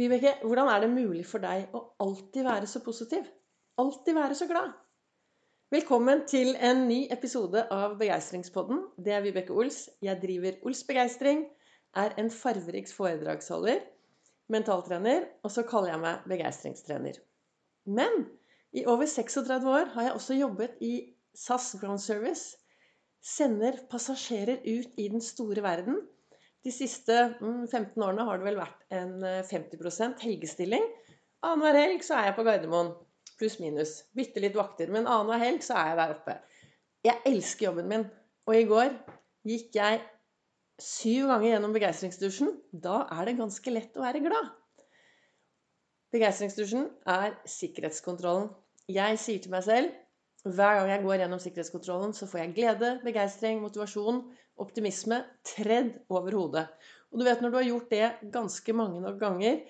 Vibeke, hvordan er det mulig for deg å alltid være så positiv? Alltid være så glad? Velkommen til en ny episode av Begeistringspodden. Det er Vibeke Ols. Jeg driver Ols Begeistring, er en farverik foredragsholder, mentaltrener, og så kaller jeg meg begeistringstrener. Men i over 36 år har jeg også jobbet i SAS Ground Service. Sender passasjerer ut i den store verden de siste 15 mm, årene har det vel vært en 50 eh, helgestilling. Annenhver helg så er jeg på Gardermoen. Pluss-minus. Bitte litt vakter. Men annenhver helg så er jeg der oppe. Jeg elsker jobben min. Og i går gikk jeg syv ganger gjennom begeistringsdusjen. Da er det ganske lett å være glad. Begeistringsdusjen er sikkerhetskontrollen. Jeg sier til meg selv hver gang jeg går gjennom sikkerhetskontrollen, så får jeg glede, begeistring, motivasjon, optimisme tredd over hodet. Og du vet, når du har gjort det ganske mange nok ganger,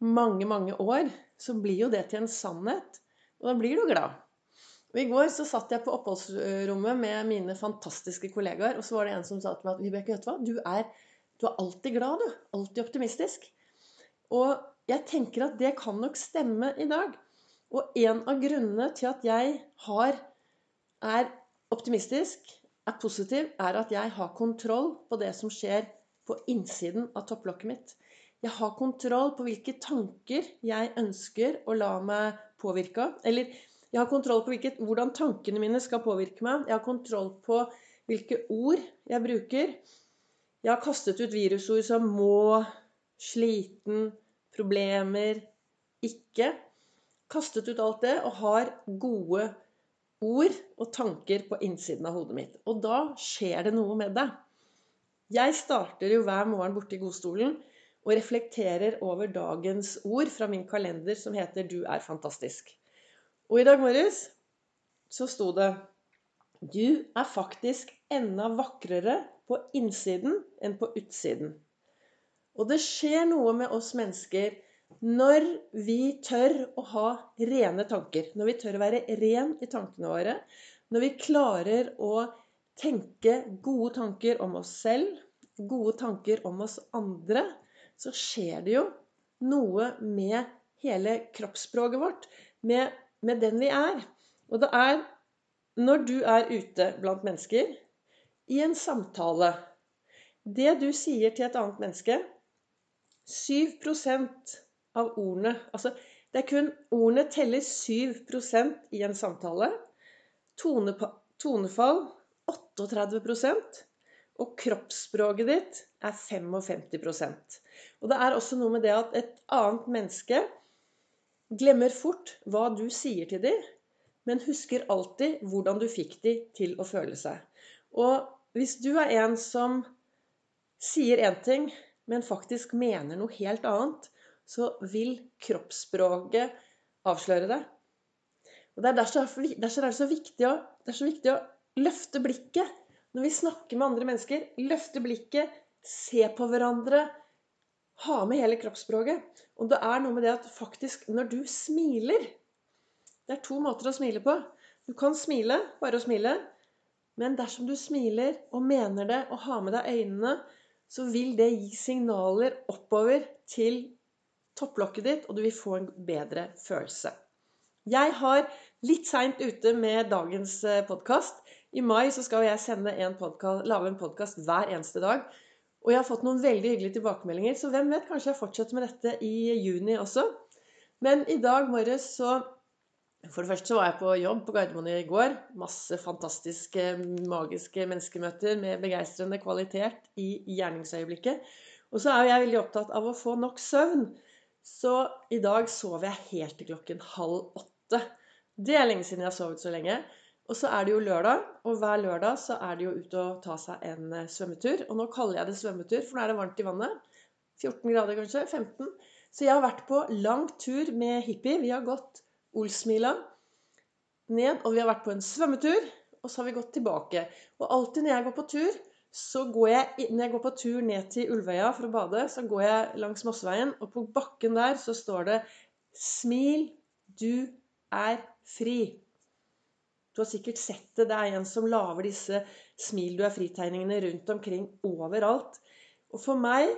mange, mange år, så blir jo det til en sannhet. Og da blir du glad. Og I går så satt jeg på oppholdsrommet med mine fantastiske kollegaer, og så var det en som sa til meg at Vibeke, vet du hva, du er, du er alltid glad, du. Alltid optimistisk. Og jeg tenker at det kan nok stemme i dag. Og en av grunnene til at jeg har, er optimistisk, er positiv, er at jeg har kontroll på det som skjer på innsiden av topplokket mitt. Jeg har kontroll på hvilke tanker jeg ønsker å la meg påvirke av. Eller jeg har kontroll på hvilket, hvordan tankene mine skal påvirke meg. Jeg har kontroll på hvilke ord jeg bruker. Jeg har kastet ut virusord som må, sliten, problemer, ikke kastet ut alt det og har gode ord og tanker på innsiden av hodet mitt. Og da skjer det noe med deg. Jeg starter jo hver morgen borte i godstolen og reflekterer over dagens ord fra min kalender som heter 'Du er fantastisk'. Og i dag morges så sto det 'Du er faktisk enda vakrere på innsiden enn på utsiden'. Og det skjer noe med oss mennesker når vi tør å ha rene tanker, når vi tør å være ren i tankene våre, når vi klarer å tenke gode tanker om oss selv, gode tanker om oss andre, så skjer det jo noe med hele kroppsspråket vårt, med, med den vi er. Og det er når du er ute blant mennesker, i en samtale Det du sier til et annet menneske 7 av ordene. Altså, det er kun ordene teller 7% i en samtale. Tone, tonefall 38% og kroppsspråket ditt er 55% Og det er også noe med det at et annet menneske glemmer fort hva du sier til dem, men husker alltid hvordan du fikk dem til å føle seg. Og hvis du er en som sier én ting, men faktisk mener noe helt annet, så vil kroppsspråket avsløre det. Og det er derfor, det er så viktig å, det er så viktig å løfte blikket når vi snakker med andre mennesker. Løfte blikket, se på hverandre, ha med hele kroppsspråket. Og det er noe med det at faktisk når du smiler Det er to måter å smile på. Du kan smile, bare å smile. Men dersom du smiler og mener det og har med deg øynene, så vil det gi signaler oppover til topplokket ditt, og du vil få en bedre følelse. Jeg har litt seint ute med dagens eh, podkast. I mai så skal jeg en podcast, lage en podkast hver eneste dag. Og jeg har fått noen veldig hyggelige tilbakemeldinger, så hvem vet, kanskje jeg fortsetter med dette i juni også. Men i dag morges så For det første så var jeg på jobb på Gardermoen i går. Masse fantastiske, magiske menneskemøter med begeistrende kvalitet i gjerningsøyeblikket. Og så er jeg veldig opptatt av å få nok søvn. Så i dag sov jeg helt til klokken halv åtte. Det er lenge siden jeg har sovet så lenge. Og så er det jo lørdag, og hver lørdag så er det jo ute og ta seg en eh, svømmetur. Og nå kaller jeg det svømmetur, for nå er det varmt i vannet. 14 grader kanskje? 15. Så jeg har vært på lang tur med hippie. Vi har gått Olsmila ned, og vi har vært på en svømmetur. Og så har vi gått tilbake. Og alltid når jeg går på tur, så går jeg, når jeg går på tur ned til Ulvøya for å bade, så går jeg langs Mosseveien, og på bakken der så står det 'Smil, du er fri'. Du har sikkert sett det. Det er en som lager disse 'Smil, du er fri'-tegningene rundt omkring overalt. Og for meg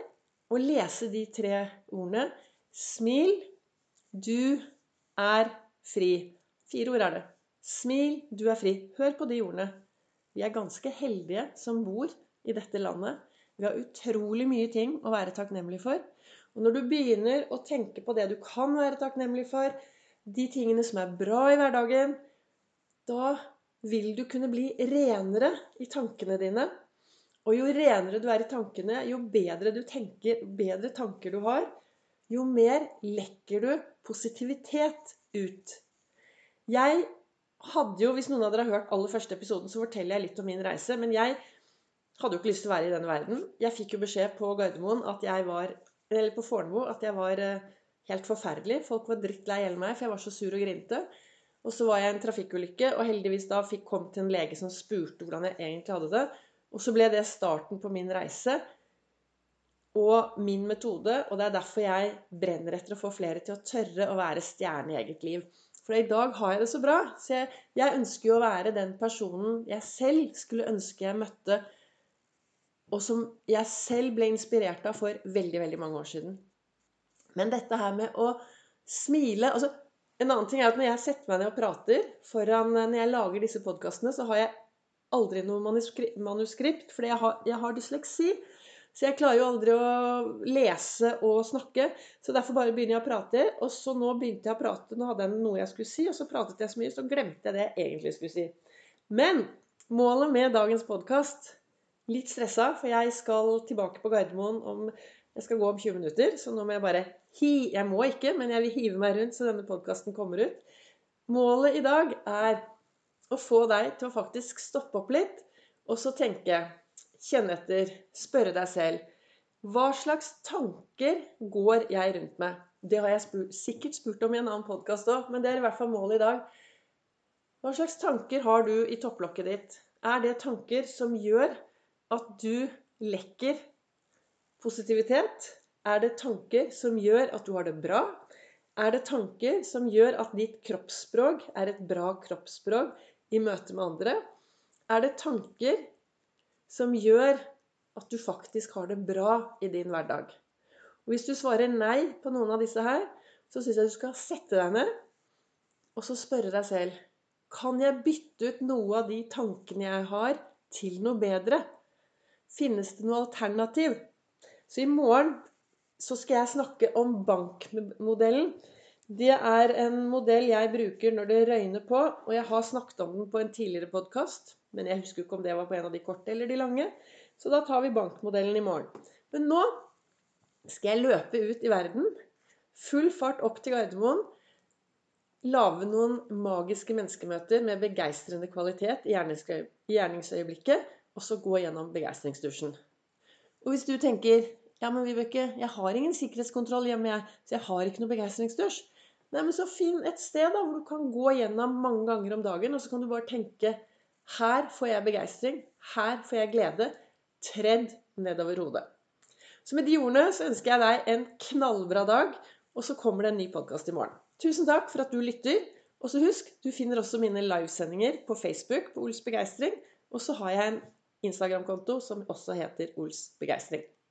å lese de tre ordene Smil. Du er fri. Fire ord er det. Smil, du er fri. Hør på de ordene. Vi er ganske heldige som bor i dette landet. Vi har utrolig mye ting å være takknemlig for. Og når du begynner å tenke på det du kan være takknemlig for, de tingene som er bra i hverdagen, da vil du kunne bli renere i tankene dine. Og jo renere du er i tankene, jo bedre du tenker, bedre tanker du har, jo mer lekker du positivitet ut. Jeg hadde jo, Hvis noen av dere har hørt aller første episoden, så forteller jeg litt om min reise. Men jeg hadde jo ikke lyst til å være i denne verden. Jeg fikk jo beskjed på Gardermoen at jeg var, eller på Fornebu at jeg var eh, helt forferdelig. Folk var drittlei hele meg, for jeg var så sur og grinte. Og så var jeg i en trafikkulykke, og heldigvis da fikk kom til en lege som spurte hvordan jeg egentlig hadde det. Og så ble det starten på min reise og min metode. Og det er derfor jeg brenner etter å få flere til å tørre å være stjerne i eget liv. For i dag har jeg det så bra. Så jeg, jeg ønsker jo å være den personen jeg selv skulle ønske jeg møtte, og som jeg selv ble inspirert av for veldig, veldig mange år siden. Men dette her med å smile altså En annen ting er at når jeg setter meg ned og prater foran Når jeg lager disse podkastene, så har jeg aldri noe manuskript, fordi jeg har, jeg har dysleksi. Så jeg klarer jo aldri å lese og snakke. Så derfor bare begynner jeg å prate. Og så nå begynte jeg å prate, nå hadde jeg noe jeg skulle si, og så pratet jeg så mye, så glemte jeg det jeg egentlig skulle si. Men målet med dagens podkast Litt stressa, for jeg skal tilbake på Gardermoen om jeg skal gå om 20 minutter. Så nå må jeg bare hi... Jeg må ikke, men jeg vil hive meg rundt så denne podkasten kommer ut. Målet i dag er å få deg til å faktisk stoppe opp litt, og så tenke, kjenne etter, spørre deg selv Hva slags tanker går jeg rundt med? Det har jeg spurt, sikkert spurt om i en annen podkast òg, men det er i hvert fall målet i dag. Hva slags tanker har du i topplokket ditt? Er det tanker som gjør at du lekker positivitet? Er det tanker som gjør at du har det bra? Er det tanker som gjør at ditt kroppsspråk er et bra kroppsspråk? i møte med andre? Er det tanker som gjør at du faktisk har det bra i din hverdag? Og Hvis du svarer nei på noen av disse her, så syns jeg du skal sette deg ned og så spørre deg selv Kan jeg bytte ut noe av de tankene jeg har, til noe bedre? Finnes det noe alternativ? Så i morgen så skal jeg snakke om bankmodellen. Det er en modell jeg bruker når det røyner på, og jeg har snakket om den på en tidligere podkast. Men jeg husker ikke om det var på en av de korte eller de lange. Så da tar vi bankmodellen i morgen. Men nå skal jeg løpe ut i verden. Full fart opp til Gardermoen. Lage noen magiske menneskemøter med begeistrende kvalitet i gjerningsøyeblikket. Og så gå gjennom begeistringsdusjen. Og hvis du tenker ja, men Vibeke, jeg har ingen sikkerhetskontroll hjemme, jeg, så jeg har ikke noe begeistringsdusj. Nei, men så finn et sted da, hvor du kan gå gjennom mange ganger om dagen, og så kan du bare tenke Her får jeg begeistring. Her får jeg glede. Tredd nedover hodet. Så med de ordene så ønsker jeg deg en knallbra dag, og så kommer det en ny podkast i morgen. Tusen takk for at du lytter. Og så husk, du finner også mine livesendinger på Facebook på Ols Begeistring. Og så har jeg en Instagram-konto som også heter Ols Begeistring.